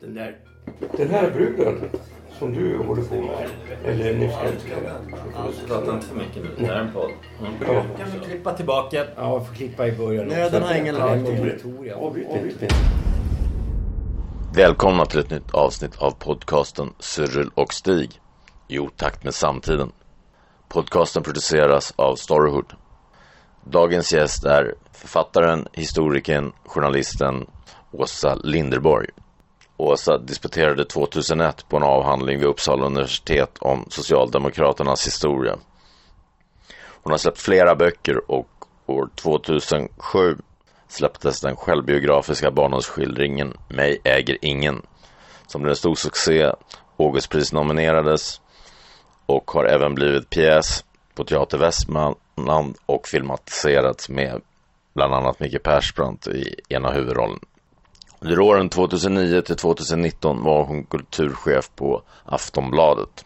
Den där... Den här bruden som du håller på med. Eller nyss Prata inte för mycket nu. Det här är en podd. Mm. Ja. Kan vi klippa tillbaka? Ja, jag får klippa i början. Nöden har ingen lag. Avbryt Välkomna till ett nytt avsnitt av podcasten Cyril och Stig i otakt med samtiden. Podcasten produceras av Storyhood. Dagens gäst är författaren, historikern, journalisten Åsa Linderborg. Åsa disputerade 2001 på en avhandling vid Uppsala universitet om Socialdemokraternas historia. Hon har släppt flera böcker och år 2007 släpptes den självbiografiska barndomsskildringen Mig äger ingen som blev en stor succé, Augustpris nominerades och har även blivit pjäs på Teater Västmanland och filmatiserats med bland annat Micke Persbrandt i ena huvudrollen. Under åren 2009 till 2019 var hon kulturchef på Aftonbladet.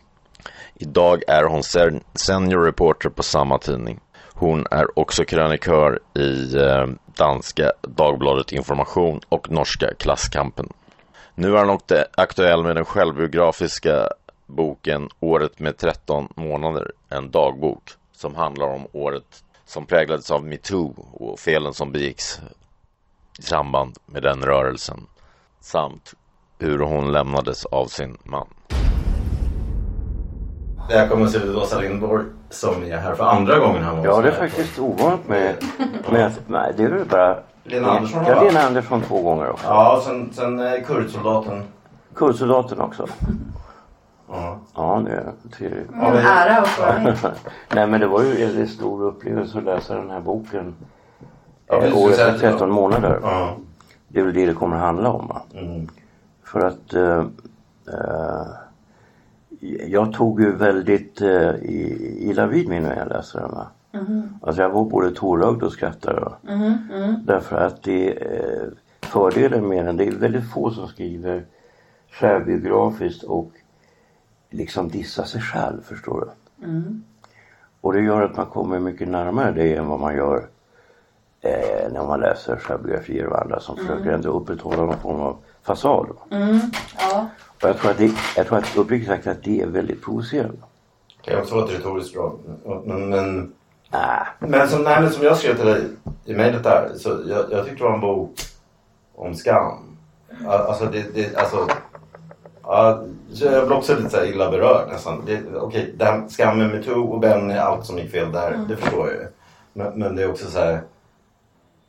Idag är hon senior reporter på samma tidning. Hon är också krönikör i eh, danska Dagbladet Information och norska Klasskampen. Nu är hon också aktuell med den självbiografiska boken Året med 13 månader, en dagbok som handlar om året som präglades av metoo och felen som begicks i samband med den rörelsen samt hur hon lämnades av sin man. Välkommen till Åsa Lindborg som är här för andra gången. Här Ja, det är här. faktiskt ovanligt med... med nej, det är väl bara... Lena Andersson Ja? Lena Andersson två gånger också. Ja, sen, sen eh, kurdsoldaten. Kurdsoldaten också. Ja. Ja, det är trevligt. Ja, men- Ära att få vara med. Nej, men det var ju en stor upplevelse att läsa den här boken. Med 13 månader. Ja. Det är väl det det kommer att handla om. Va? Mm. För att eh, eh, jag tog ju väldigt eh, i- illa vid mig när jag läste den. Va? Alltså jag var både tårögd och skrattade. Va? Därför att det eh, fördelen med den, det är väldigt få som skriver självbiografiskt och liksom dissar sig själv, förstår du. Och det gör att man kommer mycket närmare det än vad man gör eh, när man läser självbiografier och andra som försöker ändå upprätthålla någon form av fasad. Ja. Och jag tror att, det, jag tror att uppriktigt sagt att det är väldigt provocerande. Kan jag också vara ett retoriskt bra. Men, men, Ah, men, som, nej, men som jag skrev till dig i mejlet där. Så jag, jag tyckte det var en bok om skam. Al- Alltså det, det alltså. Ja, så jag blev också lite så illa berörd nästan. Det- Okej, det här skammen med metoo och Benny, allt som gick fel där. Det förstår jag ju. Men, men det är också så här.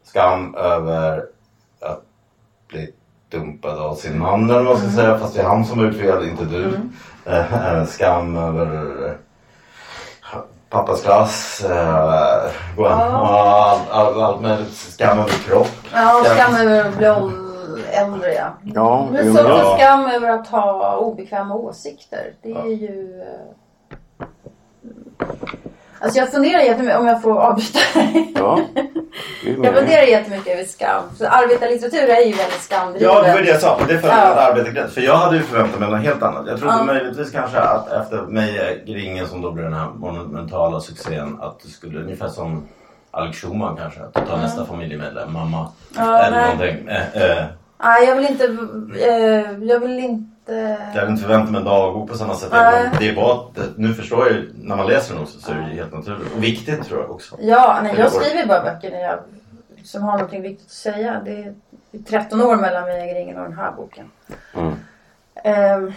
Skam över att bli dumpad av sin man eller vad man ska säga. Fast det är han som har gjort fel, inte du. Eh, skam över eh, pappas klass. Eh, gå- allt, allt, allt möjligt. Skam över kropp. Ja, skam över att bli äldre ja. ja, Men så också skam över att ha obekväma åsikter. Det är ju... Alltså jag funderar jättemycket, om jag får avbryta ja. Är Jag funderar jättemycket över skam. Så arbetarlitteratur är ju väldigt skamdriven. Ja, det var det jag sa. Det följer Ja. ja. arbetargräns. För jag hade ju förväntat mig något helt annat. Jag trodde Ja. möjligtvis kanske att efter mig äger ingen som då blev den här monumentala succén. Att det skulle, ungefär som Alex Schumann kanske. Att ta nästa familjemedlem, mamma. Ja, eller nej. någonting. Eh, eh, Nej, jag vill inte... eh, Jag vill inte... jag hade inte förväntat mig en dagbok på samma sätt. Nej. Det är bara, nu förstår jag ju, när man läser den också så är det ju helt naturligt. Och viktigt tror jag också. Ja, nej, jag skriver bara böcker när jag, som har någonting viktigt att säga. Det är, det är 13 år mellan mig äger ingen och den här boken. Mm. Ehm,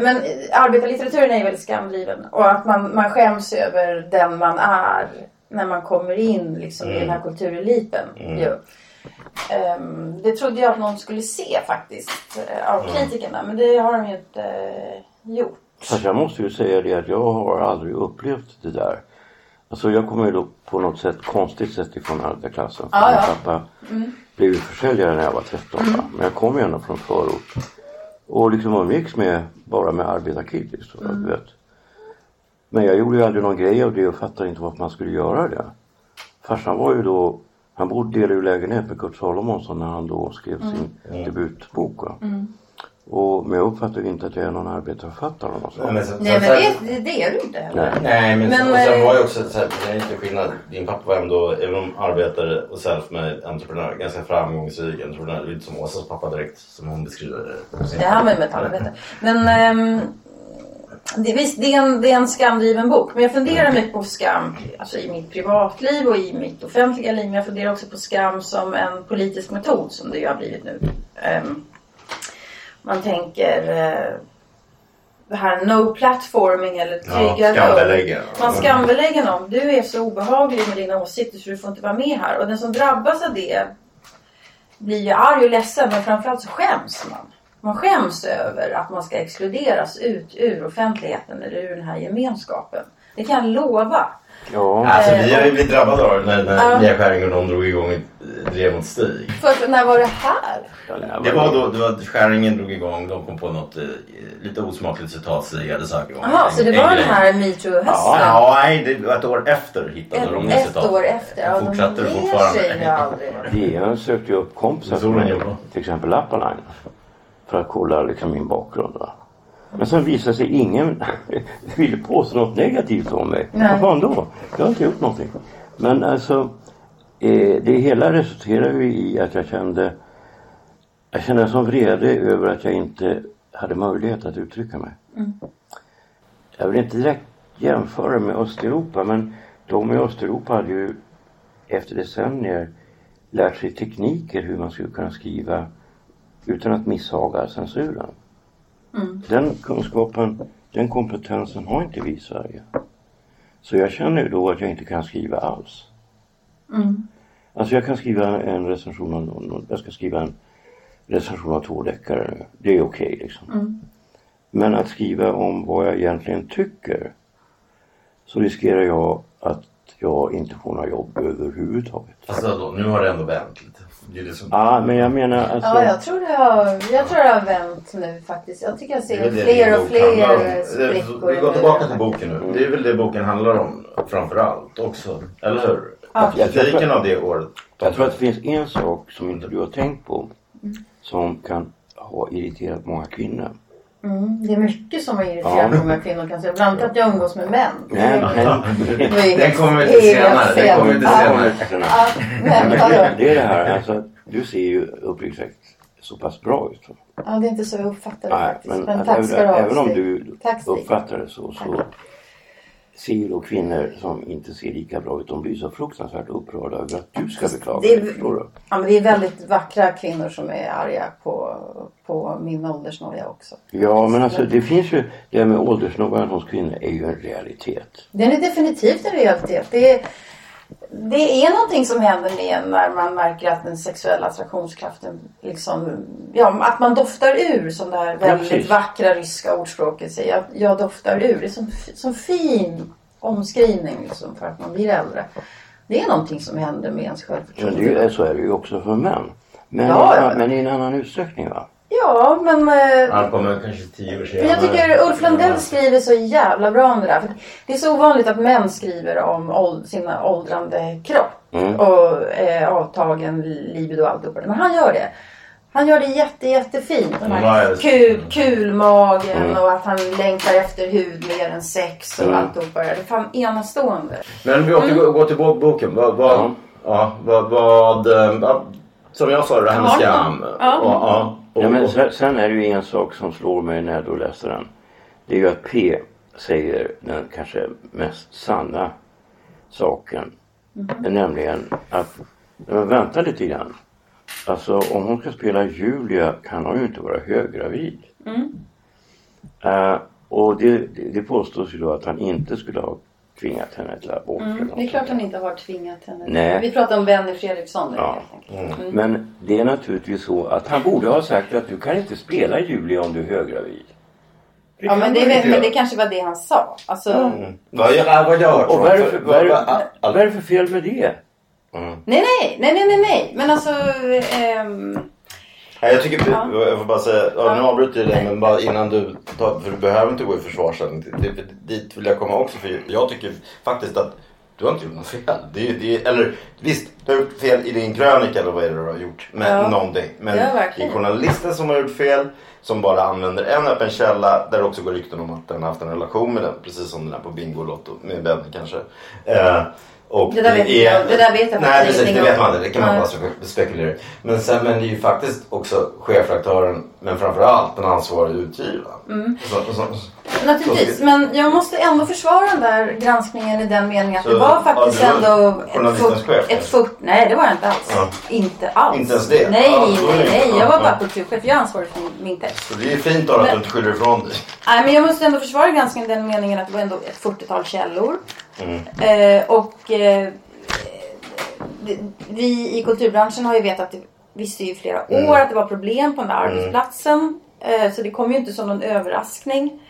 men arbetarlitteraturen är väldigt skamdriven och att man, man skäms över den man är när man kommer in liksom, i den här kultureliten. Mm. Ehm, det trodde jag att någon skulle se faktiskt eh, av kritikerna men det har de ju inte eh, gjort. Fast jag måste ju säga det att jag har aldrig upplevt det där. Alltså jag kommer ju då på något sätt konstigt sätt ifrån arbetarklassen. Ja, min ja. pappa blev ju försäljare när jag var 13 va? men jag kom ju ändå från förort. Och liksom umgicks med, bara med arbetarkids. Mm. Vet. Men jag gjorde ju aldrig någon grej av det och fattade inte varför man skulle göra det. Farsan var ju då, han bodde ju lägenhet med Kurt Salomonsson när han då skrev sin debutbok. Va? Och, men jag uppfattar inte att jag är någon arbetarförfattare. eller något sånt. Men Nej men sen, det, det, är du inte heller. Nej. Nej men, Men, och sen eh, var ju också så här, det är inte skillnad. Din pappa var ändå, även om arbetare och self-made entreprenör, ganska framgångsrik entreprenör. Det är inte som Åsas pappa direkt som hon beskriver det. Det här med metallarbete. Men ehm, det, visst, det, är en, det är en skamdriven bok. Men jag funderar mycket på skam alltså i mitt privatliv och i mitt offentliga liv. Men jag funderar också på skam som en politisk metod som det ju har blivit nu. Ehm, man tänker eh, det här no platforming eller trygga Ja, skambelägga. Man skambelägger någon. Du är så obehaglig med dina åsikter så du får inte vara med här. Och den som drabbas av det blir ju arg och ledsen men framförallt så skäms man. Man skäms över att man ska exkluderas ut ur offentligheten eller ur den här gemenskapen. Det kan jag lova. Ja, Alltså vi har ju Eh, blivit drabbade av det när, när Ja. Mia Skäring och de drog igång ett drev mot Stig. För när var det här? Det var då det var, Skäringen drog igång, de kom på något eh, lite osmakligt citat Stig hade sagt. Jaha, så det var En den här metoo-hösten? Ja, nej, det var ett år efter hittade Ett, de ett citat. år efter? Ja, de Fortsatte det ger sig ju aldrig. DN sökte ju upp kompisar till exempel Lappalang. För att kolla liksom min bakgrund. Va? Men sen visade sig ingen ville påstå något negativt om mig. Nej. Vad fan då? Jag har inte gjort någonting. Men alltså eh, det hela resulterade ju i att jag kände jag kände en sån vrede över att jag inte hade möjlighet att uttrycka mig. Jag vill inte direkt jämföra med Östeuropa men de i Östeuropa hade ju efter decennier lärt sig tekniker hur man skulle kunna skriva utan att misshaga censuren. Den kunskapen, den kompetensen har inte vi i Sverige. Så jag känner ju då att jag inte kan skriva alls. Alltså jag kan skriva en recension av jag ska skriva en recension av två deckare nu. Det är okej liksom. Men att skriva om vad jag egentligen tycker så riskerar jag att jag inte får några jobb överhuvudtaget. Fast då, nu har det ändå vänt lite. Det är det som... Ja, men jag menar alltså. Ja, jag tror, det har, jag tror det har vänt nu faktiskt. Jag tycker jag ser fler och fler sprickor. Vi går tillbaka till boken nu. Det är väl det boken handlar om framförallt också. Eller hur? Ja. Kritiken av det året. Jag tror att det finns en sak som inte du har tänkt på som kan ha irriterat många kvinnor. Mm, det är mycket som har irriterat Ja. många kvinnor kan säga. Bland annat att jag umgås med män. Nej, Det- nej. det är Den kommer vi till senare. Den kommer Ja. senare. Ja, men Men det, är det här alltså. Du ser ju uppriktigt sagt så pass bra ut. Ja, det är inte så jag uppfattar det Nej, faktiskt. men, Men tack ska även, du ha. även om du uppfattar det så, så ser ju då kvinnor som inte ser lika bra ut. De blir så fruktansvärt upprörda över att du ska beklaga det är- dig. Ja, men det är väldigt vackra kvinnor som är arga på, på min åldersnoja också. Ja men alltså det finns ju det här med åldersnojan hos kvinnor är ju en realitet. Den är definitivt en realitet. Det är, det är någonting som händer med en när man märker att den sexuella attraktionskraften liksom, ja att man doftar ur som det här väldigt precis. vackra ryska ordspråket säger. Jag, jag doftar ur. Det är som, som fin omskrivning liksom för att man blir äldre. Det är någonting som händer med ens självförtroende. det är, så är det ju också för män. Men, Ja, ja. men i en annan utsträckning va? Ja, men... eh, Han kommer kanske tio år senare. Men jag tycker Ulf Lundell skriver så jävla bra om det där. För det är så ovanligt att män skriver om åld- sina åldrande kropp. Mm. Och eh, avtagen libido och alltihopa. Men han gör det. Han gör det jätte, jättefint. Den här kul, kulmagen Mm. och att han längtar efter hud mer än sex och Mm. alltihopa. Det är fan enastående. Men vi återgår går till bo- boken. Vad, vad, Ja. ja, vad, vad, eh, som jag sa, det här med skam. Ja. Och, ja, och, Ja, men sen, sen är det ju en sak som slår mig när jag då läser den. Det är ju att P säger den kanske mest sanna saken. Nämligen att, men vänta lite grann. Alltså om hon ska spela Julia kan hon ju inte vara höggravid. Eh, och det, det, det påstås ju då att han inte skulle ha tvingat henne till abort. något Det är klart han inte har tvingat henne. Nej. Vi pratar om Benny Fredriksson nu Ja. enkelt. Mm. Men det är naturligtvis så att han borde ha sagt att du kan inte spela Julia om du är höggravid. Ja men det, men det kanske var det han sa. Alltså, Mm. Vad gör, vad gör Och vad är det för, vad är det, vad- vad är det för fel med det? Mm. Nej, nej, nej, nej, nej, nej. Men alltså... ehm, Nej, jag tycker, Ja. jag får bara säga, ja, nu avbryter jag dig men bara innan du tar, för du behöver inte gå i. Det- det- Dit vill jag komma också för jag tycker faktiskt att du har inte gjort något fel. Det, är- det, är- eller visst, du har gjort fel i din krönika eller vad är det du har gjort. Men Ja. någonting. Men Ja, det är journalisten som har gjort fel. Som bara använder en öppen källa där det också går rykten om att den har haft en relation med den. Precis som den här på Bingolotto med Benny kanske. Eh, och Det där vet inte jag. Det där vet jag Nej precis, det vet man inte. Det kan man bara spek- spekulera. Men, sen, men det är ju faktiskt också chefredaktören, men framförallt den ansvariga utgivaren. Mm. Så, så, Naturligtvis, men jag måste ändå försvara den där granskningen i den meningen att det var faktiskt ja, du var ändå ett fort, chef, ett fort... Nej, det var jag inte alls. Ja. Inte alls. Inte ens det? Nej, Ja, är nej, det- nej. ja, Jag var bara kulturchef. Jag är ansvarig för min, text. så det är fint att du inte skyller ifrån dig. Nej, men jag måste ändå försvara granskningen i den meningen att det var ändå ett 40-tal källor. Mm. Och eh, vi i kulturbranschen har ju vetat, visste ju i flera Mm. år att det var problem på den där arbetsplatsen. Eh, så det kom ju inte som någon överraskning.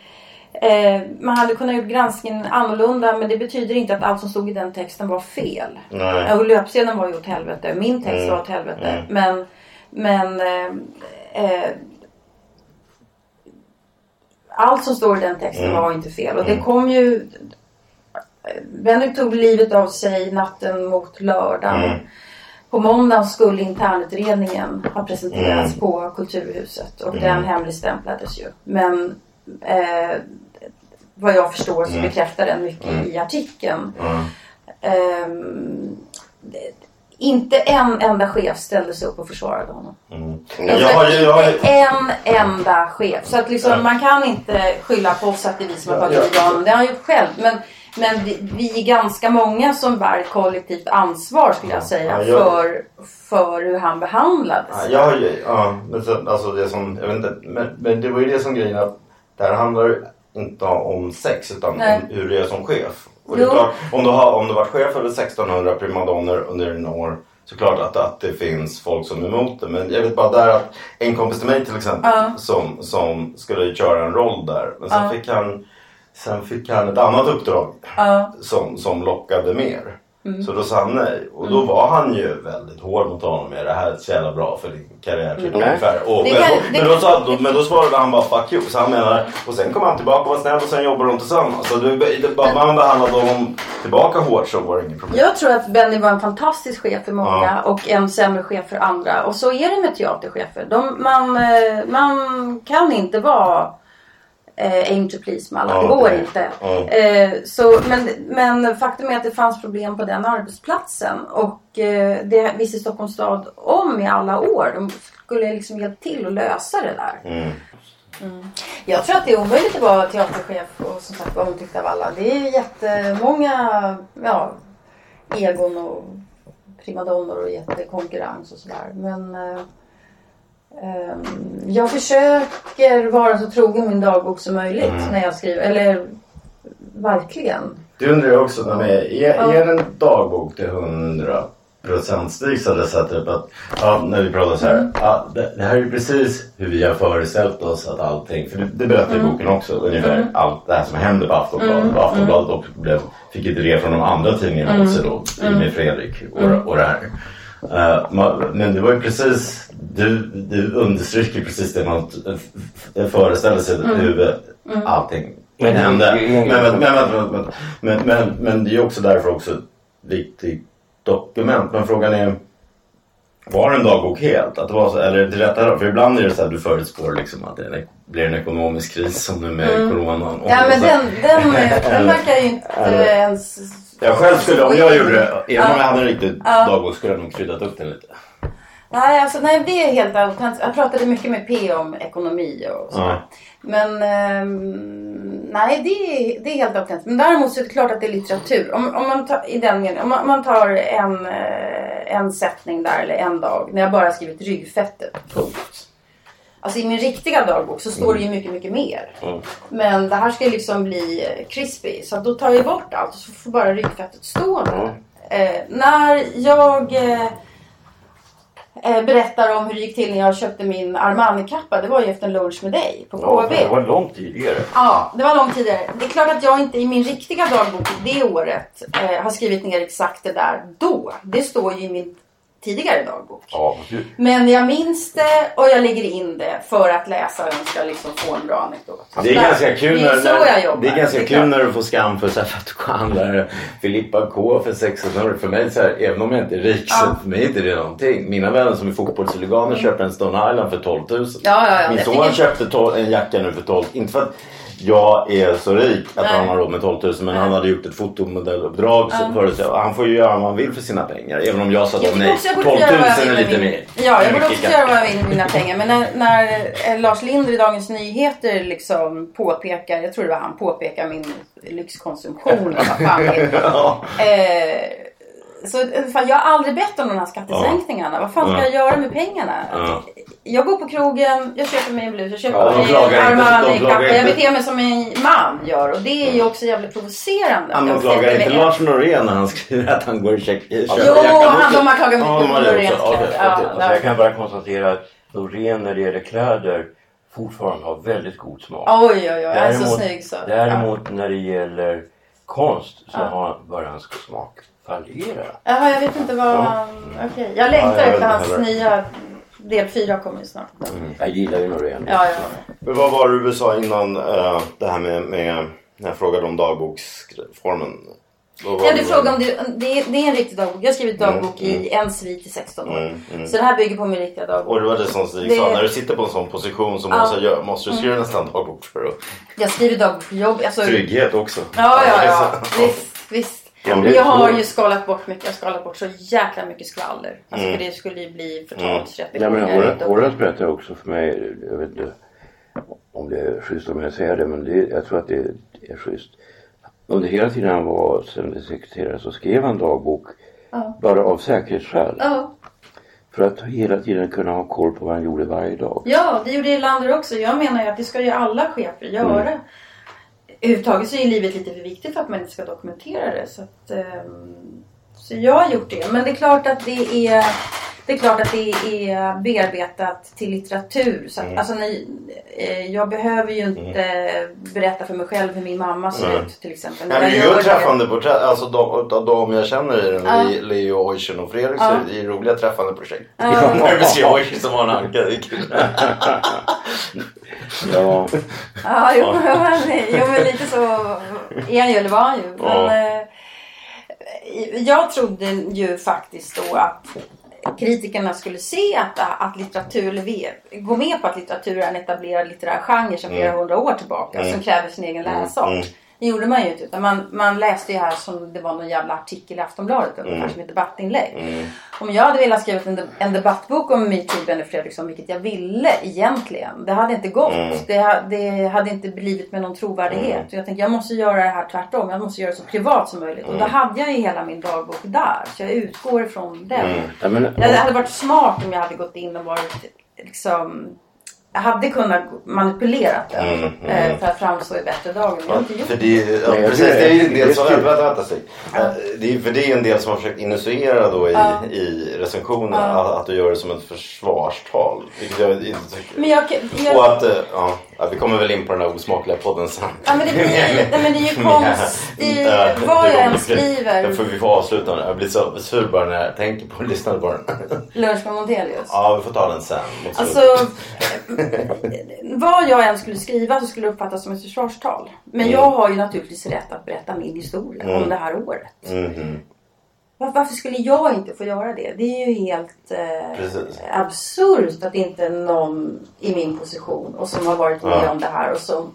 Man hade kunnat gjort granskningen annorlunda men det betyder inte att allt som stod i den texten var fel. Nej. Och löpsedeln var ju åt helvete. Min text Mm. var åt helvete. Mm. Men, men eh, allt som står i den texten Mm. var inte fel. Och det kom ju... Benny tog livet av sig natten mot lördagen. Mm. På måndagen skulle internutredningen ha presenterats Mm. på Kulturhuset och Mm. den hemligstämplades ju. Men eh, vad jag förstår så Mm. bekräftar den mycket Mm. i artikeln. Det- inte en enda chef ställde sig upp och försvarade honom. Mm. Alltså, Jag har jag har inte en enda chef. Så att liksom, man kan inte skylla på oss att det är vi som har tagit ja. ja, honom. Det har han gjort själv. Men, men vi, vi är ganska många som bär kollektivt ansvar skulle jag säga Ja, jag- för, för hur han behandlades. Ja, jag ju, ja, men sen, alltså det som, jag vet inte, men, men det var ju det som grejen att det här handlar inte om sex utan Nej. om hur det är som chef. Och det är klart, om du har, om du varit chef över 1600 primadonner under några år så klart att, att det finns folk som är emot det. Men jag vet bara där att en kompis till mig till exempel Ja. som, som skulle köra en roll där. Men sen, Ja. fick han, sen fick han ett annat uppdrag Ja. som, som lockade mer. Mm. Så då sa han nej. Och då var han ju väldigt hård mot honom med det här är så jävla bra för din karriär. Typ, Mm. ungefär. Och, Det men, kan- men, det- då sa, då, men då svarade han bara fuck you. Så han menar, och sen kom han tillbaka och var snäll och sen jobbade de tillsammans. Så det, det, bara man behandlade honom tillbaka hårt så var det inget problem. Jag tror att Benny var en fantastisk chef för många Ja. och en sämre chef för andra. Och så är det med teaterchefer. De, man, eh, man kan inte vara eh, aim to please med alla. Ja, det går nej. inte. Ja. Eh, så, men, men faktum är att det fanns problem på den arbetsplatsen. Och eh, det visste Stockholms stad om i alla år. De skulle liksom hjälpt till att lösa det där. Mm. Jag tror att det är omöjligt att vara teaterchef och som sagt vara omtyckt av alla. Det är jättemånga ja, egon och primadonnor och jättekonkurrens och sådär. Men eh, jag försöker vara så trogen min dagbok som möjligt Mm. när jag skriver. Eller verkligen. Det undrar jag också. När är, är, Ja. är en dagbok till 100 procent Stig hade jag satt upp att ja, när vi pratar så här. Mm. Ja, det, det här är precis hur vi har föreställt oss att allting. För det, det berättar Mm. ju boken också. Ungefär allt det här som hände på Aftonbladet. Och Aftonbladet också blev, fick ett drev från de andra tidningarna Mm. också då. Med Fredrik och, och det här. Eh, men det var ju precis, du, du understryker precis det man föreställer sig Mm. hur allting Men det- hände. Men, men, men, men, men, men, men, men det är ju också därför också ett viktigt dokument. Men frågan är var en dagbok helt? Att det var så, eller det rätta, för ibland är det så att du förutspår liksom att det är en- blir en ekonomisk kris som nu med coronan. Och Mm. Ja men så- den, den, den verkar ju inte ens... Jag själv skulle, om jag gjorde det, även om jag hade en riktig Ja. dagbok skulle jag nog kryddat upp den lite. Nej, alltså, nej, det är helt autentiskt. Jag pratade mycket med P om ekonomi och så. Ja. Men ehm, nej, det är, det är helt autentiskt. Men däremot så är det klart att det är litteratur. Om, om man tar, i den meningen, om man, om man tar en, eh, en sättning där eller en dag när jag bara skrivit ryggfettet. Punkt. Alltså i min riktiga dagbok så står det ju mycket, mycket mer. Mm. Men det här ska ju liksom bli eh, crispy. Så då tar jag bort allt och så får bara ryggfettet stå där. Eh, när jag... Eh, eh, berättar om hur det gick till när jag köpte min Armani-kappa. Det var ju efter en lunch med dig på Ja, KB. det var långt tidigare. Ja, det var långt tidigare. Det är klart att jag inte i min riktiga dagbok det året eh, har skrivit ner exakt det där då. Det står ju i min tidigare dagbok. Ja, Men jag minns det och jag lägger in det för att läsaren ska liksom få en bra anekdot. Det är ganska kul när, så det är ganska Det är kul när du får skam för, så här, för att du handlar Filippa K för 600 För mig, så här, även om jag inte är rik, så Ja. för mig är inte det någonting. Mina vänner som är fotbollshuliganer köper en Stone Island för 12 000. Ja, ja. Min son köpte en jacka nu för 12 Inte för att jag är så rik att Nej. han har råd med 12 000 men Nej. han hade gjort ett fotomodelluppdrag så förut. Så han får ju göra vad han vill för sina pengar. Även om jag sa då nej. också jag 12 borde 000 få göra vad jag är lite mer. Ja, jag borde också göra vad jag vill med mina pengar. Men när, när eh, Lars Linder i Dagens Nyheter liksom påpekar, jag tror det var han, påpekar min lyxkonsumtion. vad fan det är. Ja. Eh, så fan, jag har aldrig bett om de här skattesänkningarna. Vad fan ska Ja. jag göra med pengarna? Ja. Jag går på krogen, jag köper mig en blus, jag köper Ja, mig en Armani-kappa. Jag beter mig som en man gör och det är ju också jävligt provocerande. Han Jag klagar inte Lars Norén när han skriver att han går och check, köper Jo, jackan han- också? de har klagat mycket Ja, på Noréns kläder. Ja. Jag kan bara konstatera att Loreen när det gäller kläder fortfarande har väldigt god smak. Oj, oj, oj. Är så snygg så. däremot när det gäller konst så Ja. har börjar hans smak fallera. Jaha, jag vet inte vad... Ja. Okej, jag längtar Ja, efter hans heller. nya... Del 4 kommer ju snart. Jag gillar ju Norén. Ja, ja. Men vad var det du sa innan eh, det här med, med när jag frågade om dagboksformen? Ja, det du frågade om det, det, det är en riktig dagbok. Jag har skrivit dagbok i en svit i 16 år. Mm, mm. Så det här bygger på min riktiga dagbok. Och det var det som Stig sa, när du sitter på en sån position som Ja. måste gör, måste du skriva nästan dagbok för att... Jag skriver dagbok på jobb. Alltså, Trygghet också. Ja, ja, ja. så- Visst, visst. Ja, jag har ju skalat bort mycket. Jag har skalat bort så jäkla mycket skvaller. Alltså Mm. för det skulle ju bli förtalsrätt. Ja, men berättar också för mig, jag vet inte om det är schysst om jag säger det, men det, jag tror att det är schysst. Under hela tiden han var sekreterare så skrev han dagbok Ja. bara av säkerhetsskäl. Ja. För att hela tiden kunna ha koll på vad han gjorde varje dag. Ja, det gjorde Erlander också. Jag menar ju att det ska ju alla chefer göra. Mm. Överhuvudtaget så är livet lite för viktigt för att man inte ska dokumentera det. Så, att, ehm, så jag har gjort det. Men det är klart att det är det är klart att det är bearbetat till litteratur. Så att, Mm. alltså, ni, eh, jag behöver ju inte berätta för mig själv hur min mamma ser Nej. ut till exempel. Nej, Jag men du gör gör det. träffande porträtt. Alltså de, av de jag känner i den. Le- Leo Oichen och Fredrik, Ja. så är det roliga träffande projekt. Ja. När du beskriver Oichen som Arne Anka, det är kul. Ja, Ja, jo, men, jo, men lite så är han ju, eller var han ju. Men, Ja. eh, jag trodde ju faktiskt då att kritikerna skulle se att, att litteratur, gå med på att litteratur är en etablerad litterär genre sedan flera hundra år tillbaka Mm. som kräver sin egen läsart. Mm. Det gjorde man ju inte utan man, man läste ju här som det var någon jävla artikel i Aftonbladet ungefär Mm. som ett debattinlägg. Mm. Om jag hade velat skriva en, de- en debattbok om metoo Benny Fredriksson, vilket jag ville egentligen. Det hade inte gått. Mm. Det, det hade inte blivit med någon trovärdighet. Mm. Och jag tänkte jag måste göra det här tvärtom. Jag måste göra det så privat som möjligt. Och då Mm. hade jag ju hela min dagbok där. Så jag utgår ifrån den. Mm. ja men, Det hade varit smart om jag hade gått in och varit liksom hade kunnat manipulera den Mm, mm. eh, för att framstå i bättre dagen. Men jag har inte gjort För det, är- ja, precis, det är ju en del som... Vänta, vänta Stig. Eh, Det är, för det är en del som har försökt insinuera då i, Ja. i recensionen Ja. att, att du gör det som ett försvarstal. Vilket jag inte tycker. Men jag, jag, Och att, eh, ja, ja, vi kommer väl in på den här osmakliga podden sen. Ja men det blir, nej, men det är ju konstigt vad jag än skriver. Det får vi få avsluta nu. Jag blir så sur bara när jag tänker på och lyssnar på den. Lunch med Montelius. Ja, vi får ta den sen. Alltså, slutet. vad jag än skulle skriva så skulle det uppfattas som ett försvarstal. Men Mm. jag har ju naturligtvis rätt att berätta min historia Mm. om det här året. Mhm. Var, varför skulle jag inte få göra det? Det är ju helt eh, absurt att inte någon i min position och som har varit med Ja. om det här och som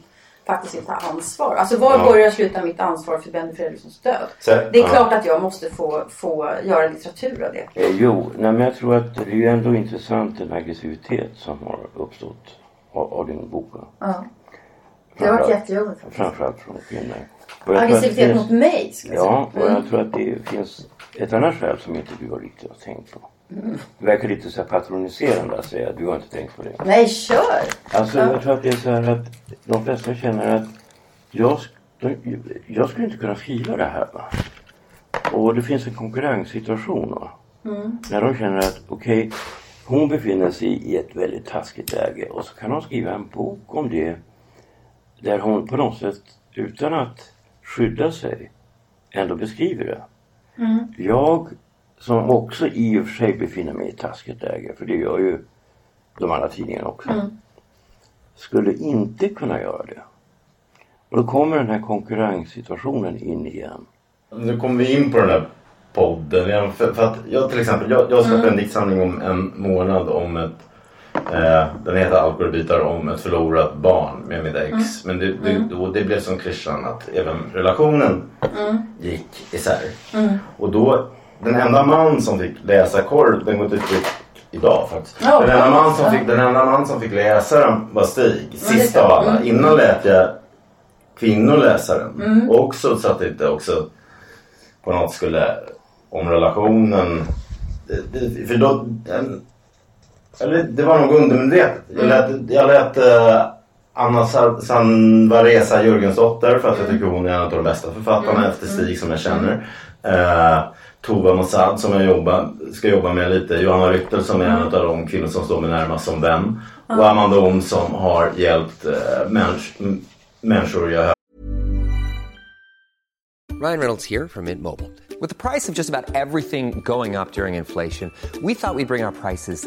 faktiskt inte har ansvar. Alltså var Ja. börjar sluta mitt ansvar för Benny Fredrikssons död? Så- Det är ja. klart att jag måste få, få göra litteratur av det. Eh, jo, nej, men jag tror att det är ju ändå intressant den aggressivitet som har uppstått av, av din bok. Ja. Det har varit jättejobbigt. Framförallt från kvinnor. Och jag tror att det Aggressivitet finns- mot mig ska jag Ja, säga. och Mm. jag tror att det finns ett annat skäl som inte du har riktigt har tänkt på. Mm. Det verkar lite så här patroniserande att säga att du har inte tänkt på det. Nej, kör! Alltså Ja. jag tror att det är så här att de flesta känner att jag, de, jag skulle inte kunna skriva det här. Va? Och det finns en konkurrenssituation. Va? Mm. När de känner att okej, Hon befinner sig i ett väldigt taskigt läge och så kan hon skriva en bok om det där hon på något sätt utan att skydda sig ändå beskriver det. Jag som också i och för sig befinner mig i ett taskigt läge, för det gör ju de andra tidningarna också. Skulle inte kunna göra det. Och då kommer den här konkurrenssituationen in igen. Nu kommer vi in på den här podden. För, för att jag till exempel, jag, jag släppte en diktsamling om en månad om ett eh, den heter Alkoholbitar om ett förlorat barn med mitt ex. Men det, det, då, det blev som klyschan att även relationen gick isär. Och då, den enda man som fick läsa korv, den går till tryck idag faktiskt. Ja, den, enda man som fick, den enda man som fick läsa den var Stig, sist av alla. Innan lät jag kvinnor läsa den. Också så att det inte också på något skulle om relationen. För då, eller det var nog undermedvetet. Jag lät, jag lät eh, Anna Sa- Sanvaresa Jörgensdotter för att jag tycker hon är en av de bästa författarna efter Stig som jag känner. Eh, Tova Mossad som jag jobbar, ska jobba med lite. Johanna Ryttel som är en av de kvinnor som står mig närmast som vän. Och Amanda Ohm som har hjälpt eh, mäns, m- människor jag Ryan Reynolds here from Mint Mobile. With the price of just about everything going up during inflation, we thought we'd bring our prices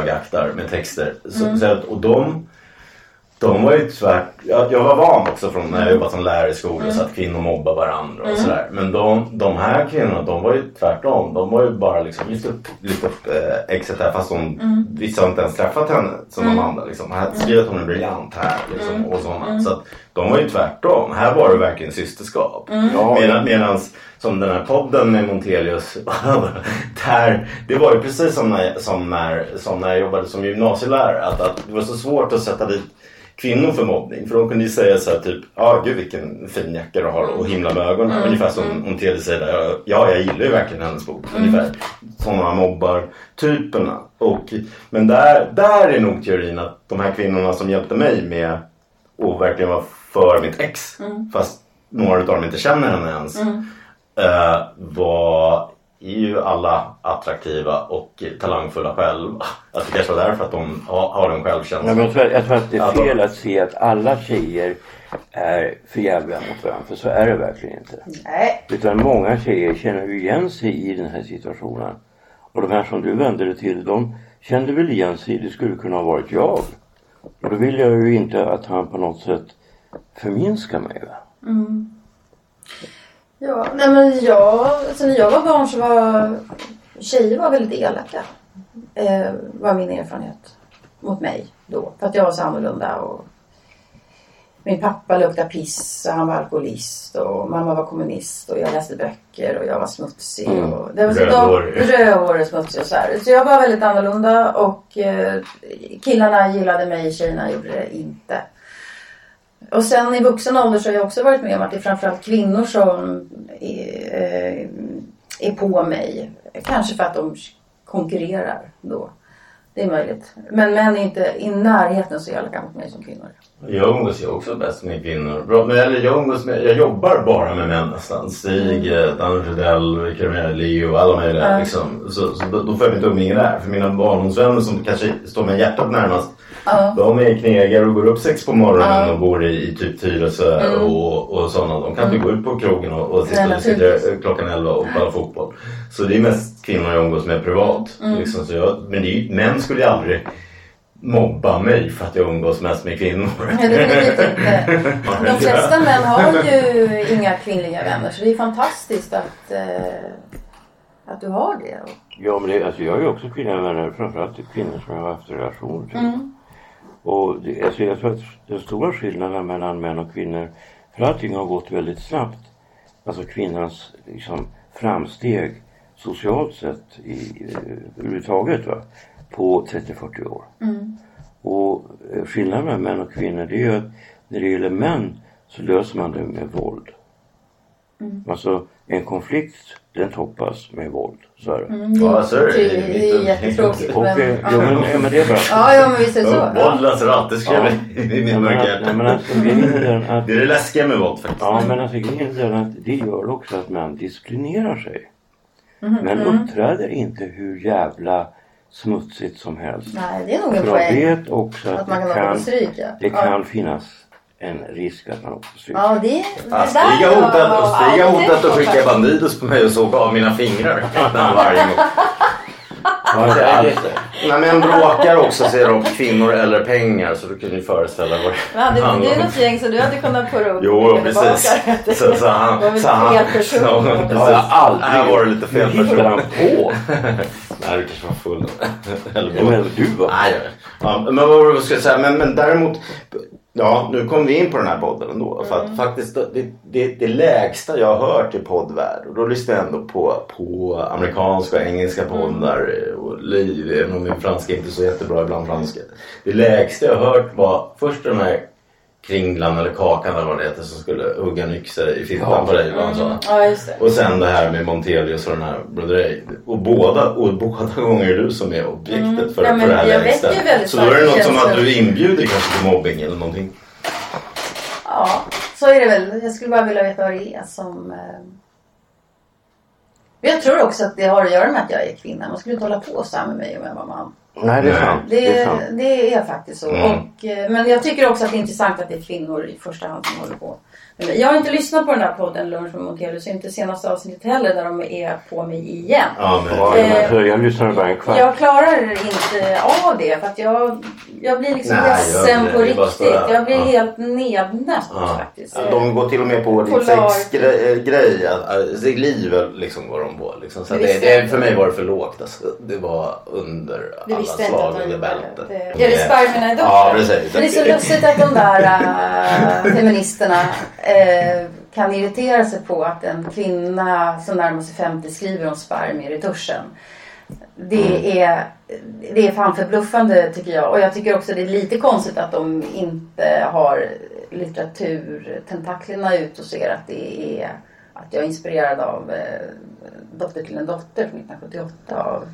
Aktar med texter. Så, så att, och de, de var ju tvärt... Jag, jag var van också från när jag jobbade som lärare i skolor så att kvinnor mobbar varandra och sådär. Men de, de här kvinnorna de var ju tvärtom. De var ju bara liksom lyft upp, lyft upp eh, exet här fast de, vissa har inte ens träffat henne som de andra. Liksom. Här, skriv att hon är briljant här liksom, och sådana. Så att de var ju tvärtom. Här var det verkligen systerskap. Medan, medans som den här podden med Montelius. där, det var ju precis som när, som när, som när jag jobbade som gymnasielärare. Att, att det var så svårt att sätta dit kvinnor för mobbning. För de kunde ju säga så här typ, ja ah, gud vilken fin jacka du har och himla med ögonen. Ungefär som Montelius säger där, ja jag gillar ju verkligen hennes bok. Ungefär sådana mobbar typerna. Och, men där, där är nog teorin att de här kvinnorna som hjälpte mig med och verkligen var för mitt ex. Fast några av dem inte känner henne ens. Eh, var är ju alla attraktiva och talangfulla själva. Att det kanske var därför att de har, har en självkänsla. Ja, men jag, tror, jag tror att det är fel att se att alla tjejer är för jävliga mot varandra. För så är det verkligen inte. Nej. Utan många tjejer känner ju igen sig i den här situationen. Och de här som du vände dig till, de kände väl igen sig. Det skulle kunna ha varit jag. Och då vill jag ju inte att han på något sätt förminskar mig. Va? Ja, nej men jag, alltså när jag var barn så var tjejer var väldigt elaka. Eh, var min erfarenhet mot mig då. För att jag var så annorlunda och min pappa luktade piss och han var alkoholist och mamma var kommunist och jag läste böcker och jag var smutsig. Och det var så Rödhårig. Rödhårig, smutsig och så här. Så jag var väldigt annorlunda och eh, killarna gillade mig, tjejerna gjorde det inte. Och sen i vuxen ålder så har jag också varit med om att det är framförallt kvinnor som är, eh, är på mig. Kanske för att de konkurrerar då. Det är möjligt. Men män är inte i närheten så elaka mot mig som kvinnor. Jag umgås ju också bäst med kvinnor. Bra, men, eller jag, umgås med, jag jobbar bara med män nästan. Stig, mm. Danne Rydell, Rickard Leo, alla möjliga. Ja. Liksom. Så, så då, får jag mitt umgänge där. För mina barndomsvänner som kanske står med hjärtat närmast. Ja. De är knegare och går upp sex på morgonen Ja. Mm. och bor i, i typ Tyresö och, och sådana. De kan inte gå ut på krogen och, och sitta, Nej, sitta naturligtvis. klockan 11 och spela fotboll. Så det är mest kvinnor jag umgås med privat. Mm. Liksom, så jag, men det män skulle ju aldrig mobba mig för att jag umgås mest med kvinnor. Nej, definitivt inte. De flesta män har ju inga kvinnliga vänner så det är fantastiskt att, eh, att du har det. Ja, men det, alltså jag har ju också kvinnliga vänner. Framförallt kvinnor som jag har haft relation till. Mm. Och det, alltså jag tror att den stora skillnaden mellan män och kvinnor, för allting har gått väldigt snabbt. Alltså kvinnans liksom, framsteg socialt sett i, eh, överhuvudtaget va, på 30-40 år. Mm. Och eh, skillnaden mellan män och kvinnor det är ju att när det gäller män så löser man det med våld. Mm. Alltså en konflikt den toppas med våld. Så är det. Mm, det, Ja, så är det. det, är jättetråkigt. Och, Men, ja, men det är bara... ja, ja, men visst är det så. Ja. Våld löser allt, det skrev jag i Ja, min mörka ja, att, Det är det läskiga med våld faktiskt. ja, men alltså, grejen är att det gör också att man disciplinerar sig. Mhm, Men mm. uppträder inte hur jävla smutsigt som helst. Nej, det är nog en För de poäng. vet också att, Att man kan det, kan, på stryk. Ja. det Ja. kan finnas en risk att man åker på stryk. Ja, det, det Ja, Stig har hotat, och Stig har hotat att skicka. Bandidos på mig och såga av mina fingrar varje gång. Ja, det det. När män bråkar också så är de kvinnor eller pengar så du kan ju föreställa vad Men hade handlar du om. något gäng så du hade kunnat purra upp Jo, precis. Så, så han, Det så han, fel person. Ja, Ja, precis. har jag aldrig Här var det lite fel Hur hittar han person. på? Nej, du kanske var full. Eller Ja, men du var Nej, ja, men vad var det jag skulle säga? Men, men däremot, ja nu kom vi in på den här podden ändå. För att faktiskt det, det, det lägsta jag har hört i poddvärld och då lyssnar jag ändå på, på amerikanska och engelska poddar och liv, även om min franska inte är så jättebra ibland franska. Det lägsta jag har hört var först den här kringlan eller kakan eller vad det heter som skulle hugga en yxa i fittan Ja. på dig. Vad han sa. Ja. Och sen det här med Montelius och den här broderi. Och båda, och båda gånger är du som är objektet för, Mm. Ja, men för det här väldigt Så då är det något som att du inbjuder kanske till mobbing eller någonting. Ja, så är det väl. Jag skulle bara vilja veta vad det är som... Eh... Men Jag tror också att det har att göra med att jag är kvinna. Man skulle inte hålla på så här med mig om jag var man. Nej, det är sant. Det, Det är sant. det är faktiskt så. Mm. Och, eh, men jag tycker också att det är intressant att det är kvinnor i första hand som håller på. Men Jag har inte lyssnat på den här podden Lunch med Montelius. Inte senaste avsnittet heller där de är på mig igen. Ja, men, Ja, Eh, men jag lyssnade bara en kvart. Jag klarar inte av det för att jag, jag blir liksom Nej, ledsen på riktigt. Jag blir Ja. helt nednött ja. faktiskt. De går till och med på din sexgrej. Alltså, liv liksom går de på. Liksom. Så Det det, för mig var det för lågt. Alltså. Det var under Det alla slag under bältet. Det- Är det spermierna i? Ja, precis. Men det är så lustigt att de där äh, feministerna äh, kan irritera sig på att en kvinna som närmar sig 50 skriver om spermier i duschen. Det är, det är fan förbluffande tycker jag. Och jag tycker också det är lite konstigt att de inte har litteraturtentaklerna ut och ser att det är att jag är inspirerad av eh, Dotter till en dotter från 1978 av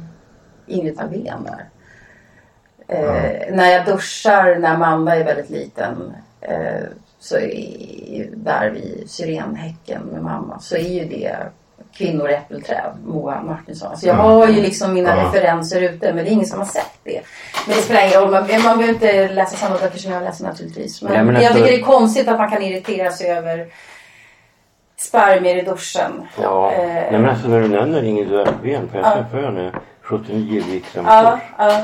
Ingrid Alvén där. Eh, När jag duschar när Amanda är väldigt liten eh, så är där vid syrenhäcken med mamma så är ju det Kvinnor i äppelträd, Moa Martinsson. Så jag har ju liksom mina Ja. referenser ute men det är ingen som har sett det. Men det spelar ingen roll, man, man behöver inte läsa samma böcker som jag läser naturligtvis. Men, Nej, men jag tycker det är konstigt att man kan irritera sig över spermier i duschen. Ja, Eh, nej men alltså när du nämner Ingrid Löfven, för jag Ja. träffade henne 79 gick som ja, ja.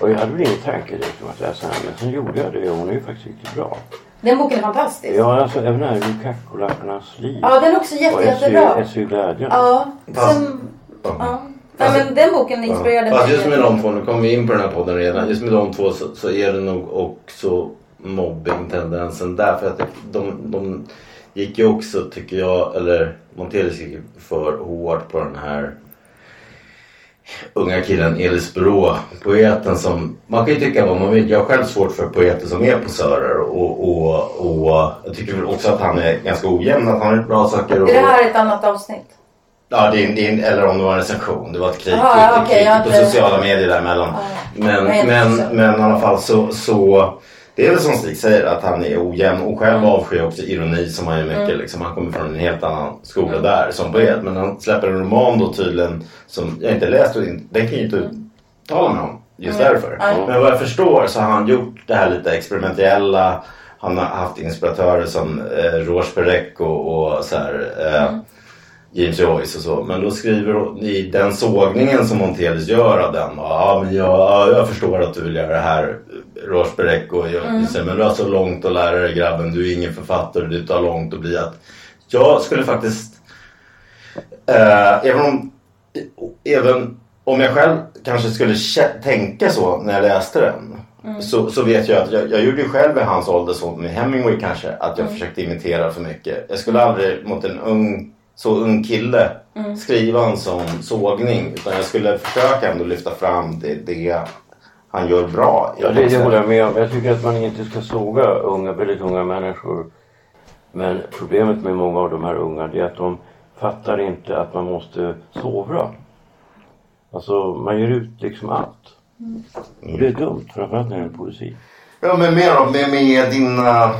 Och jag hade väl ingen tanke direkt om att läsa henne, men sen gjorde jag det och hon är ju faktiskt riktigt bra. Den boken är fantastisk. Ja, alltså även här Lukaku-lapparnas liv. Ja, den är också jätte, och jättebra. SU Glädjen. Ja, Fast- sen, Ja. ja. Nej, men den boken inspirerade Fast mig. just med de två, nu kommer vi in på den här podden redan. Just med de två så, så är det nog också mobbingtendensen där. För att de, de gick ju också, tycker jag, eller Montelius gick för hårt på den här unga killen Elis Brå, poeten som, man kan ju tycka vad man vill. Jag har själv svårt för poeter som är posörer och, och, och jag tycker väl också att han är ganska ojämn, att han gjort bra saker. Och, Är det här ett annat avsnitt? Ja, det är, det är, eller om det var en recension. Det var ett krig, Aha, ett okej, krig jag på sociala medier däremellan. Men, Nej, men, inte så. men i alla fall så, så det är väl som Stig säger att han är ojämn och själv avskyr också ironi som han gör mycket. Mm. Liksom. Han kommer från en helt annan skola där som poet. Men han släpper en roman då tydligen som jag inte läst och den kan ju inte uttala mig om. Just Mm. därför. Men vad jag förstår så har han gjort det här lite experimentella. Han har haft inspiratörer som eh, Roche Perec och, och så här. Eh, James Joyce och så. Men då skriver hon i den sågningen som Montelius gör av den. Ja men jag, jag förstår att du vill göra det här Roche Perec och jag, Mm. men du har så långt att lära dig grabben. Du är ingen författare. Det tar långt att bli att. Jag skulle faktiskt Eh, även, om, även om jag själv kanske skulle tänka så när jag läste den. Så, så vet jag att jag, jag gjorde ju själv i hans ålder så med Hemingway kanske. Att jag försökte imitera för mycket. Jag skulle aldrig mot en ung, så ung kille skriva en sån sågning. Utan jag skulle försöka ändå lyfta fram det, det han gör bra. Ja, det, det håller jag med om. Jag tycker att man inte ska såga unga, väldigt unga människor. Men problemet med många av de här unga är att de fattar inte att man måste sovra. Alltså man ger ut liksom allt. Och det är dumt, framförallt när det är poesi. Ja men mer om med, med din... eh,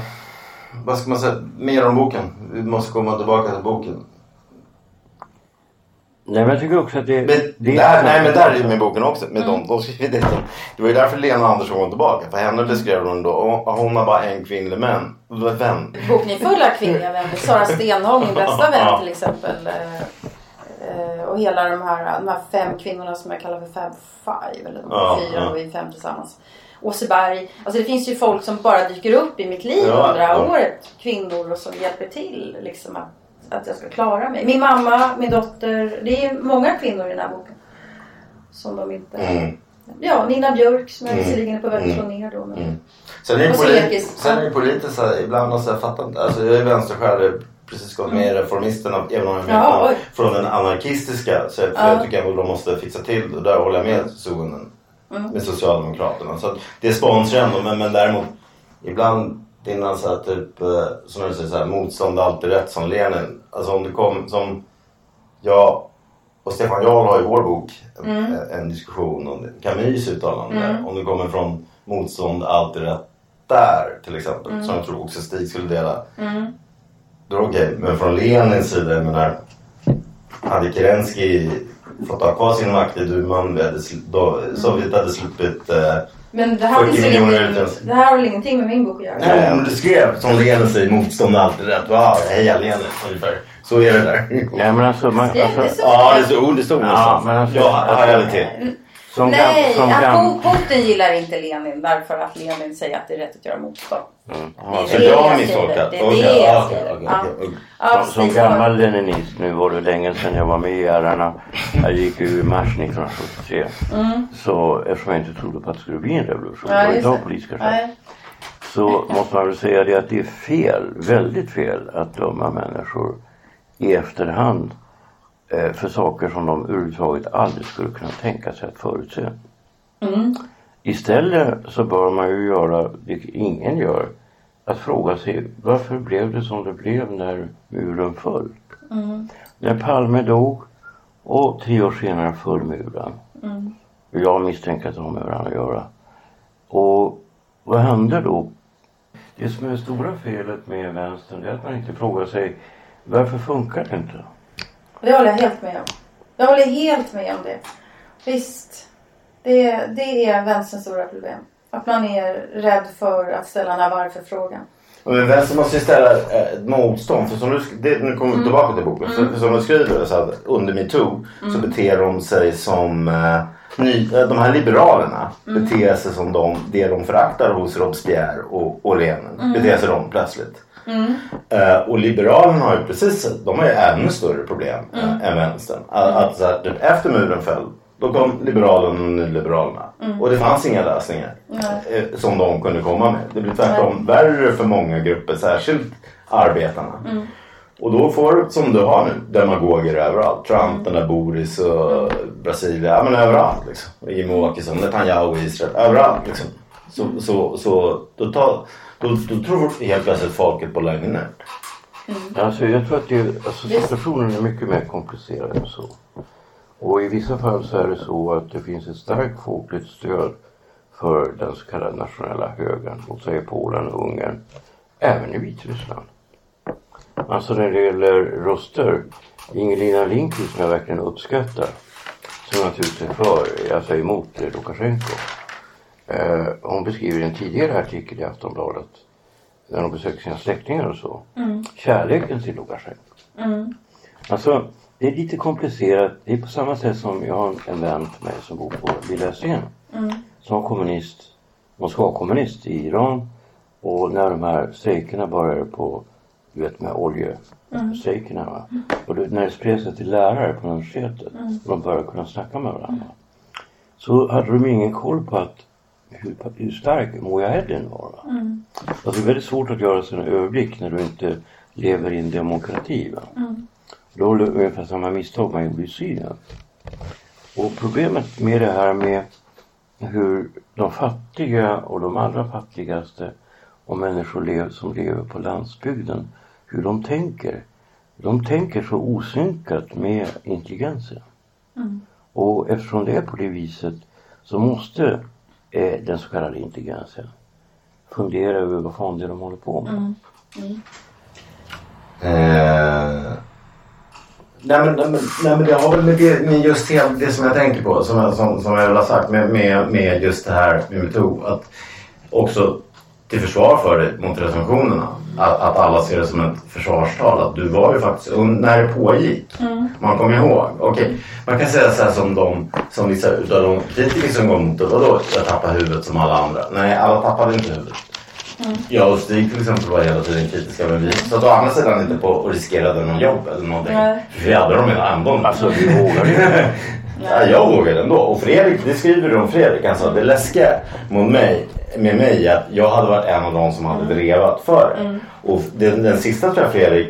vad ska man säga? Mer om boken. Vi måste komma tillbaka till boken. Nej men jag tycker också att det... Men det där, nej men där är ju med boken också. Med dem, de skriver det, det var ju därför Lena Andersson kom tillbaka. För henne beskrev hon då, och hon har bara en kvinnlig män, vän. Boken är full av kvinnliga vänner. Sara Stenholm, min bästa vän till exempel. Eh, eh, Och hela de här, de här fem kvinnorna som jag kallar för Fab Five. Eller de Ja, fyra ja. och vi är fem tillsammans. Åseberg. Alltså det finns ju folk som bara dyker upp i mitt liv Ja, under det här ja. året. Kvinnor och som hjälper till liksom att, att jag ska klara mig. Min mamma, min dotter. Det är många kvinnor i den här boken. Som de inte... Mm. Ja, Nina Björk som jag Mm. visserligen är på väg att slå Mm. ner då. Men... Mm. Sen är det polit, sen är politiskt så här, ibland alltså, jag fattar inte. Alltså jag är har precis gått med i Reformisterna. Även om jag Ja, oj. från, den anarkistiska. Så jag, Ja. jag tycker att de måste fixa till. Och där håller jag med Suhonen. Mm. Med Socialdemokraterna. Så att det sponsrar jag ändå. Men, men däremot ibland dina så här, typ, eh, som du säger så här, motstånd är alltid rätt som Lenin. Alltså om det kom som jag och Stefan Jarl har i vår bok en, Mm. en diskussion om det. Camus uttalande. Mm. Om det kommer från motstånd alltid rätt där till exempel. Mm. Som jag tror också Stig skulle dela. Mm. Då är det okej. Men från Lenins sida, jag menar. Hade Kerensky fått ha kvar sin makt i duman. Hade, då, Sovjet hade sluppit eh, Men det här, 40 finns utländska. det här har väl ingenting med min bok att göra? Nej, men du skrev som Lenin säger, motstånd är alltid rätt. Wow, heja Lenin ungefär. Så är det där. Nej men alltså, man, alltså det är så- Ja, det stod, det stod Ja, någonstans. men alltså- ja, hajade till. Som, Nej, som Pu- Putin gillar inte Lenin därför att Lenin säger att det är rätt att göra motstånd. Mm. Det Ja, är Så det jag har misstolkat. Det är det jag skriver. Ja, som, gammal leninist, nu var det länge sedan jag var med i herrarna. Jag gick ur i mars 1973. Mm. Så eftersom jag inte trodde på att det skulle bli en revolution, Ja, det var av det. politiska skäl. Så måste man väl säga det att det är fel, väldigt fel att döma människor i efterhand för saker som de överhuvudtaget aldrig skulle kunna tänka sig att förutse. Mm. Istället så bör man ju göra, vilket ingen gör, att fråga sig varför blev det som det blev när muren föll? Mm. När Palme dog och tre år senare föll muren. Mm. Jag misstänker att de har med varandra att göra. Och vad hände då? Det som är det stora felet med vänstern är att man inte frågar sig varför funkar det inte? Det håller jag helt med om. Jag håller helt med om det. Visst. Det, det är vänsterns stora problem. Att man är rädd för att ställa den här varför-frågan. Men vänster måste ju ställa eh, ett motstånd. För som du, det, nu kommer vi tillbaka till boken. För, för som du skriver så att under metoo så beter de sig som eh, ny, eh, de här liberalerna beter sig som de, det de föraktar hos Robespierre och, och Lenin. Beter sig de plötsligt. Eh, och Liberalerna har ju precis, de har ju ännu större problem eh, än vänstern. Att, att så här, typ, efter muren föll, då kom Liberalerna och Nyliberalerna. Och det fanns inga lösningar eh, som de kunde komma med. Det blir tvärtom värre för många grupper, särskilt arbetarna. Och då får som du har nu, demagoger överallt. Trump, den där Boris och Brasilien, ja men överallt liksom. Jimmie Åkesson, Netanyahu i Israel, överallt liksom. Så, så, så då, tar, då, då tror helt plötsligt folket på lögner. Alltså jag tror att det, alltså, situationen är mycket mer komplicerad än så. Och i vissa fall så är det så att det finns ett starkt folkligt stöd för den så kallade nationella högern. Låt säga Polen och Ungern. Även i Vitryssland. Alltså när det gäller röster. Ingelina Lindqvist som jag verkligen uppskattar. Som naturligtvis är för, alltså emot Lukasjenko. Eh, hon beskriver i en tidigare artikel i Aftonbladet. När hon besöker sina släktingar och så. Kärleken till Lukasjenko. Mm. Alltså det är lite komplicerat. Det är på samma sätt som jag har en vän till mig som bor på Lilla Östern. Som var kommunist, Moskva-kommunist i Iran. Och när de här strejkerna började på, du vet här oljestrejkerna. Va? Och det, när det spred sig till lärare på universitetet och de började kunna snacka med varandra. Så hade de ingen koll på att hur, hur stark Mujahedin var. Va? Alltså det är väldigt svårt att göra sig en överblick när du inte lever i en demokrati. Va? Då var det ungefär samma misstag man gjorde i Syrien. Och problemet med det här med hur de fattiga och de allra fattigaste och människor som lever på landsbygden, hur de tänker. De tänker så osynkat med intelligensen. Och eftersom det är på det viset så måste den så kallade intelligensen fundera över vad fan det är de håller på med. Eh, nej, men, nej, men, nej men det har väl med, det, med just det, det som jag tänker på som, jag- som, som jag väl har sagt med, med, med just det här med metoo. Att också till försvar för det mot recensionerna. Att, att alla ser det som ett försvarstal. Att du var ju faktiskt, när det pågick. Man kommer ihåg. Okej, man kan säga så här som de, som vissa utav de kritiker som går mot det. Vadå, jag tappar huvudet som alla andra. Nej, alla tappade inte huvudet. Jag och Stig till exempel var hela tiden kritiska men vi satt å andra sidan inte på och riskerade någon jobb eller någonting. För vi hade dem ändå. Alltså vi vågar inte. Ja, jag vågade ändå. Och Fredrik, det skriver du om Fredrik. Han sa det läskiga mot mig, med mig är att jag hade varit en av de som hade drevat för det. Och den, den sista tror jag Fredrik,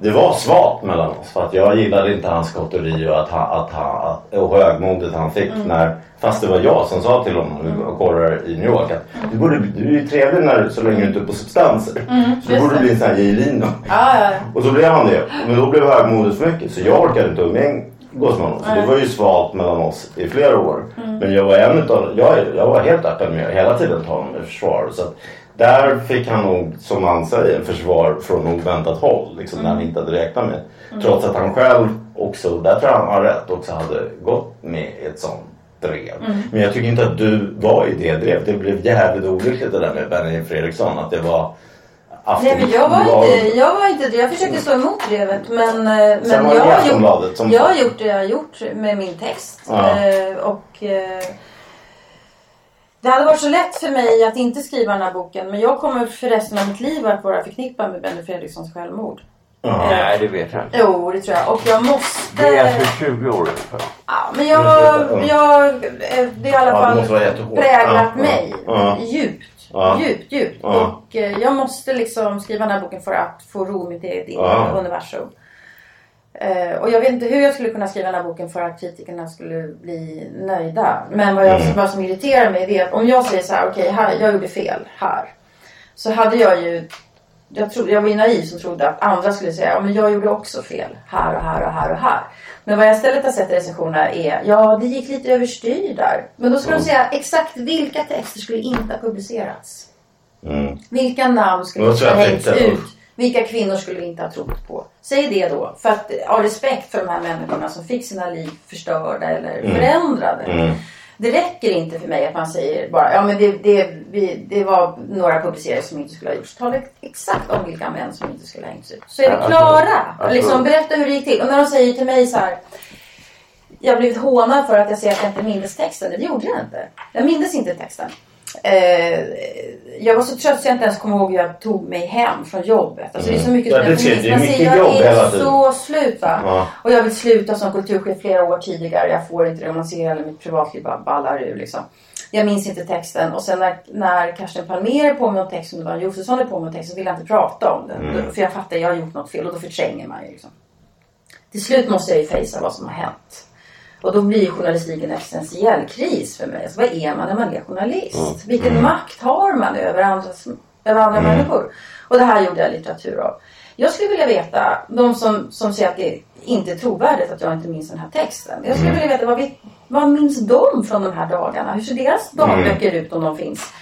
det var svagt mellan oss. För att jag gillade inte hans skotteri och, att han, att han, att, och högmodet han fick. När, fast det var jag som sa till honom, var korrar i New York, att du, borde, du är trevlig när, så länge du inte är på substanser. så du borde det. bli en sån här J. Lino. Ja, Och så blev han det. Men då blev högmodet för mycket. Så jag orkade inte umgås honom. Så det var ju svalt mellan oss i flera år. Men jag var en utav, jag, jag var helt öppen med hela tiden ta honom i försvar. Så att där fick han nog, som man säger, försvar från oväntat håll. Liksom, När han inte hade räknat med. Trots att han själv också, där tror jag han har rätt, också hade gått med ett sånt drev. Men jag tycker inte att du var i det drevet. Det blev jävligt olyckligt det där med Benny Fredriksson. Att det var Nej, men jag var inte, jag var inte det. Jag försökte stå emot drevet. Men, eh, men jag, har gjort, som- jag har gjort det jag har gjort med min text. Ja. Eh, och eh, det hade varit så lätt för mig att inte skriva den här boken. Men jag kommer för resten av mitt liv att vara förknippad med Benny Fredrikssons självmord. Nej, det vet jag inte. Jo, det tror jag. Och jag måste... Det är alltså 20 år ungefär. Ja, men jag, jag, eh, det har i alla Ja, fall jättehårt. präglat Ja, mig ja. djupt. Ja. Djupt, djupt. Ja. Och eh, jag måste liksom skriva den här boken för att få ro i mitt eget inre Ja. universum. Eh, och jag vet inte hur jag skulle kunna skriva den här boken för att kritikerna skulle bli nöjda. Men vad, jag, Mm. vad som irriterar mig är att om jag säger så här, okej, här, jag gjorde fel här. Så hade jag ju, jag, trodde, jag var ju naiv som trodde att andra skulle säga, ja men jag gjorde också fel här och här och här och här. Men vad jag istället har sett i recensionerna är, ja det gick lite överstyr där. Men då ska de säga exakt vilka texter skulle inte ha publicerats. Mm. Vilka namn skulle inte ha hängts ut? Vilka kvinnor skulle vi inte ha trott på? Säg det då. För att ha respekt för de här människorna som fick sina liv förstörda eller förändrade. Det räcker inte för mig att man säger bara ja men det, det, vi, det var några publicerare som inte skulle ha gjorts. Tala exakt om vilka män som inte skulle ha hängts ut. Så är vi Alltså, klara. alltså- liksom, berätta hur det gick till. Och när de säger till mig så här. Jag har blivit hånad för att jag säger att jag inte mindes texten. Det gjorde jag inte. Jag mindes inte texten. Eh, jag var så trött så jag inte ens kommer ihåg hur jag tog mig hem från jobbet. Alltså det är så mycket Ja, som det det är mycket jobb Jag hela är tiden. så slut. Ja. Och jag vill sluta som kulturchef flera år tidigare. Jag får inte det. Man ser hela mitt privatliv bara ballar ur liksom. Jag minns inte texten. Och sen när, när Karsten Palmér är på med någon text och Dan Josefsson är på med en text så vill jag inte prata om den. Mm. För jag fattar, jag har gjort något fel och då förtränger man ju liksom. Till slut måste jag ju fejsa vad som har hänt. Och då blir journalistiken en existentiell kris för mig. Alltså, vad är man när man är journalist? Vilken makt har man över andra, över andra människor? Och det här gjorde jag litteratur av. Jag skulle vilja veta, de som, som säger att det inte är trovärdigt att jag inte minns den här texten. Jag skulle vilja veta, vad, vet, vad minns de från de här dagarna? Hur ser deras dagböcker ut om de finns?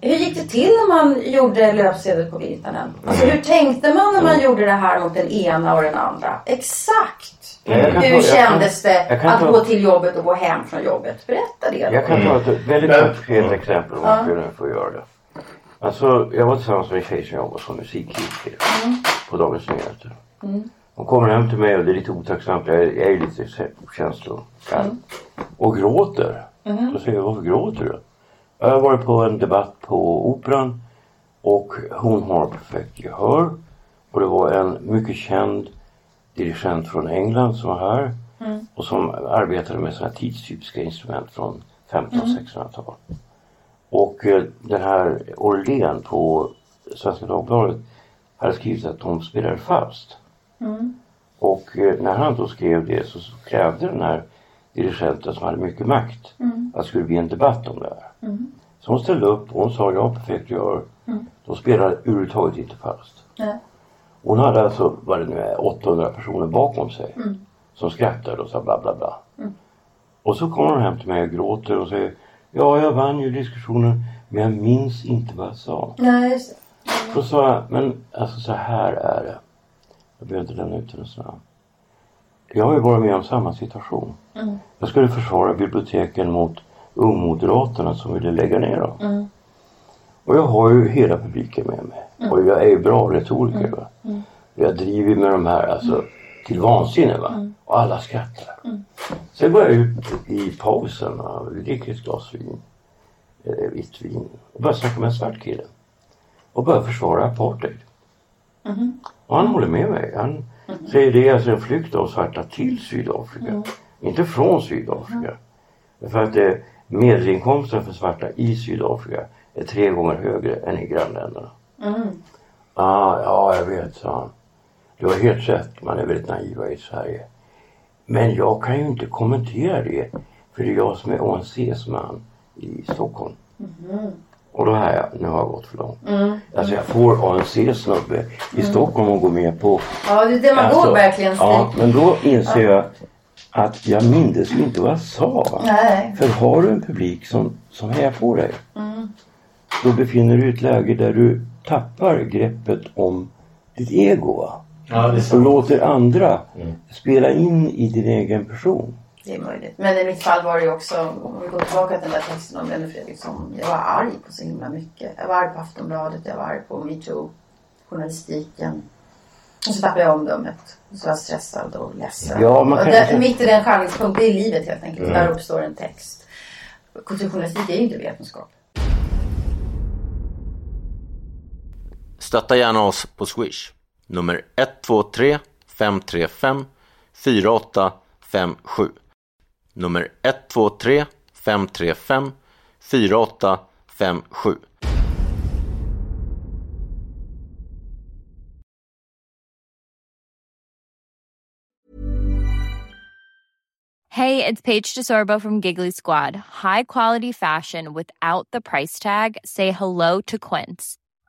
Hur gick det till när man gjorde löpsedel på Virtanen? Alltså hur tänkte man när man gjorde det här mot den ena och den andra? Exakt! Jag ta- Hur jag kan- kändes det jag kan att ta- gå till jobbet och gå hem från jobbet? Berätta det då. Jag kan ta ett väldigt konkret exempel om jag skulle få göra det. Alltså, jag var tillsammans med en tjej som jobbade som musikkritiker på Dagens Nyheter. Hon kommer hem till mig och det är lite otacksamt. Jag är, jag är lite känslokall. Och gråter. Då säger jag, varför gråter du? Jag har varit på en debatt på Operan och hon har perfekt gehör. Och det var en mycket känd dirigent från England som var här och som arbetade med sådana här tidstypiska instrument från 1500-1600-tal. Och eh, den här Orlén på Svenska Dagbladet hade skrivit att de spelade Faust. Och eh, när han då skrev det så krävde den här dirigenten som hade mycket makt att det skulle bli en debatt om det här. Så hon ställde upp och hon sa ja perfekt gör. De spelade överhuvudtaget inte Faust. Nej. Hon hade alltså, vad det nu är, 800 personer bakom sig. Som skrattade och sa bla bla bla. Och så kommer hon hem till mig och gråter och säger Ja, jag vann ju diskussionen men jag minns inte vad jag sa. Nej, just det. Då sa jag, men alltså så här är det. Jag behöver inte lämna ut hennes namn. Jag har ju varit med om samma situation. Jag skulle försvara biblioteken mot ungmoderaterna som ville lägga ner dem. Och jag har ju hela publiken med mig. Och jag är ju bra retoriker. Va? Jag driver med de här alltså till vansinne. Va? Och alla skrattar. Sen går jag ut i pausen och dricker ett glas vin. Eh, vitt vin. Och börjar snacka med en svart kille. Och börjar försvara apartheid. Och han håller med mig. Han säger det är alltså en flykt av svarta till Sydafrika. Inte från Sydafrika. För att eh, medelinkomsten för svarta i Sydafrika är tre gånger högre än i grannländerna. Ah, ja, jag vet, sa han. Du har helt rätt, man är väldigt naiva i Sverige. Men jag kan ju inte kommentera det. För det är jag som är ANCs man i Stockholm. Och då här, jag, nu har jag gått för långt. Alltså jag får ANC snubbe i Stockholm att gå med på Ja, du demagog verkligen Stig. Alltså, Ja, men då inser jag att jag mindes ju inte vad jag sa. Nej. För har du en publik som, som hejar på dig. Mm. Då befinner du dig i ett läge där du tappar greppet om ditt ego. Ja, Och låter andra spela in i din egen person. Det är möjligt. Men i mitt fall var det ju också, om vi går tillbaka till den där texten om Benny Fredriksson. Jag var arg på så himla mycket. Jag var arg på Aftonbladet, jag var arg på metoo, journalistiken. Och så tappade jag omdömet. Så var jag stressad och ledsen. Ja, man och kan- där, mitt i den skärningspunkt, det är livet helt enkelt. Där uppstår en text. Kulturjournalistik är ju inte vetenskap. Stötta gärna oss på Swish. Nummer 123 535 4857. Nummer 123 535 4857. Hey, it's Paige DeSorbo from Giggly Squad. High quality fashion without the price tag. Say hello to Quince.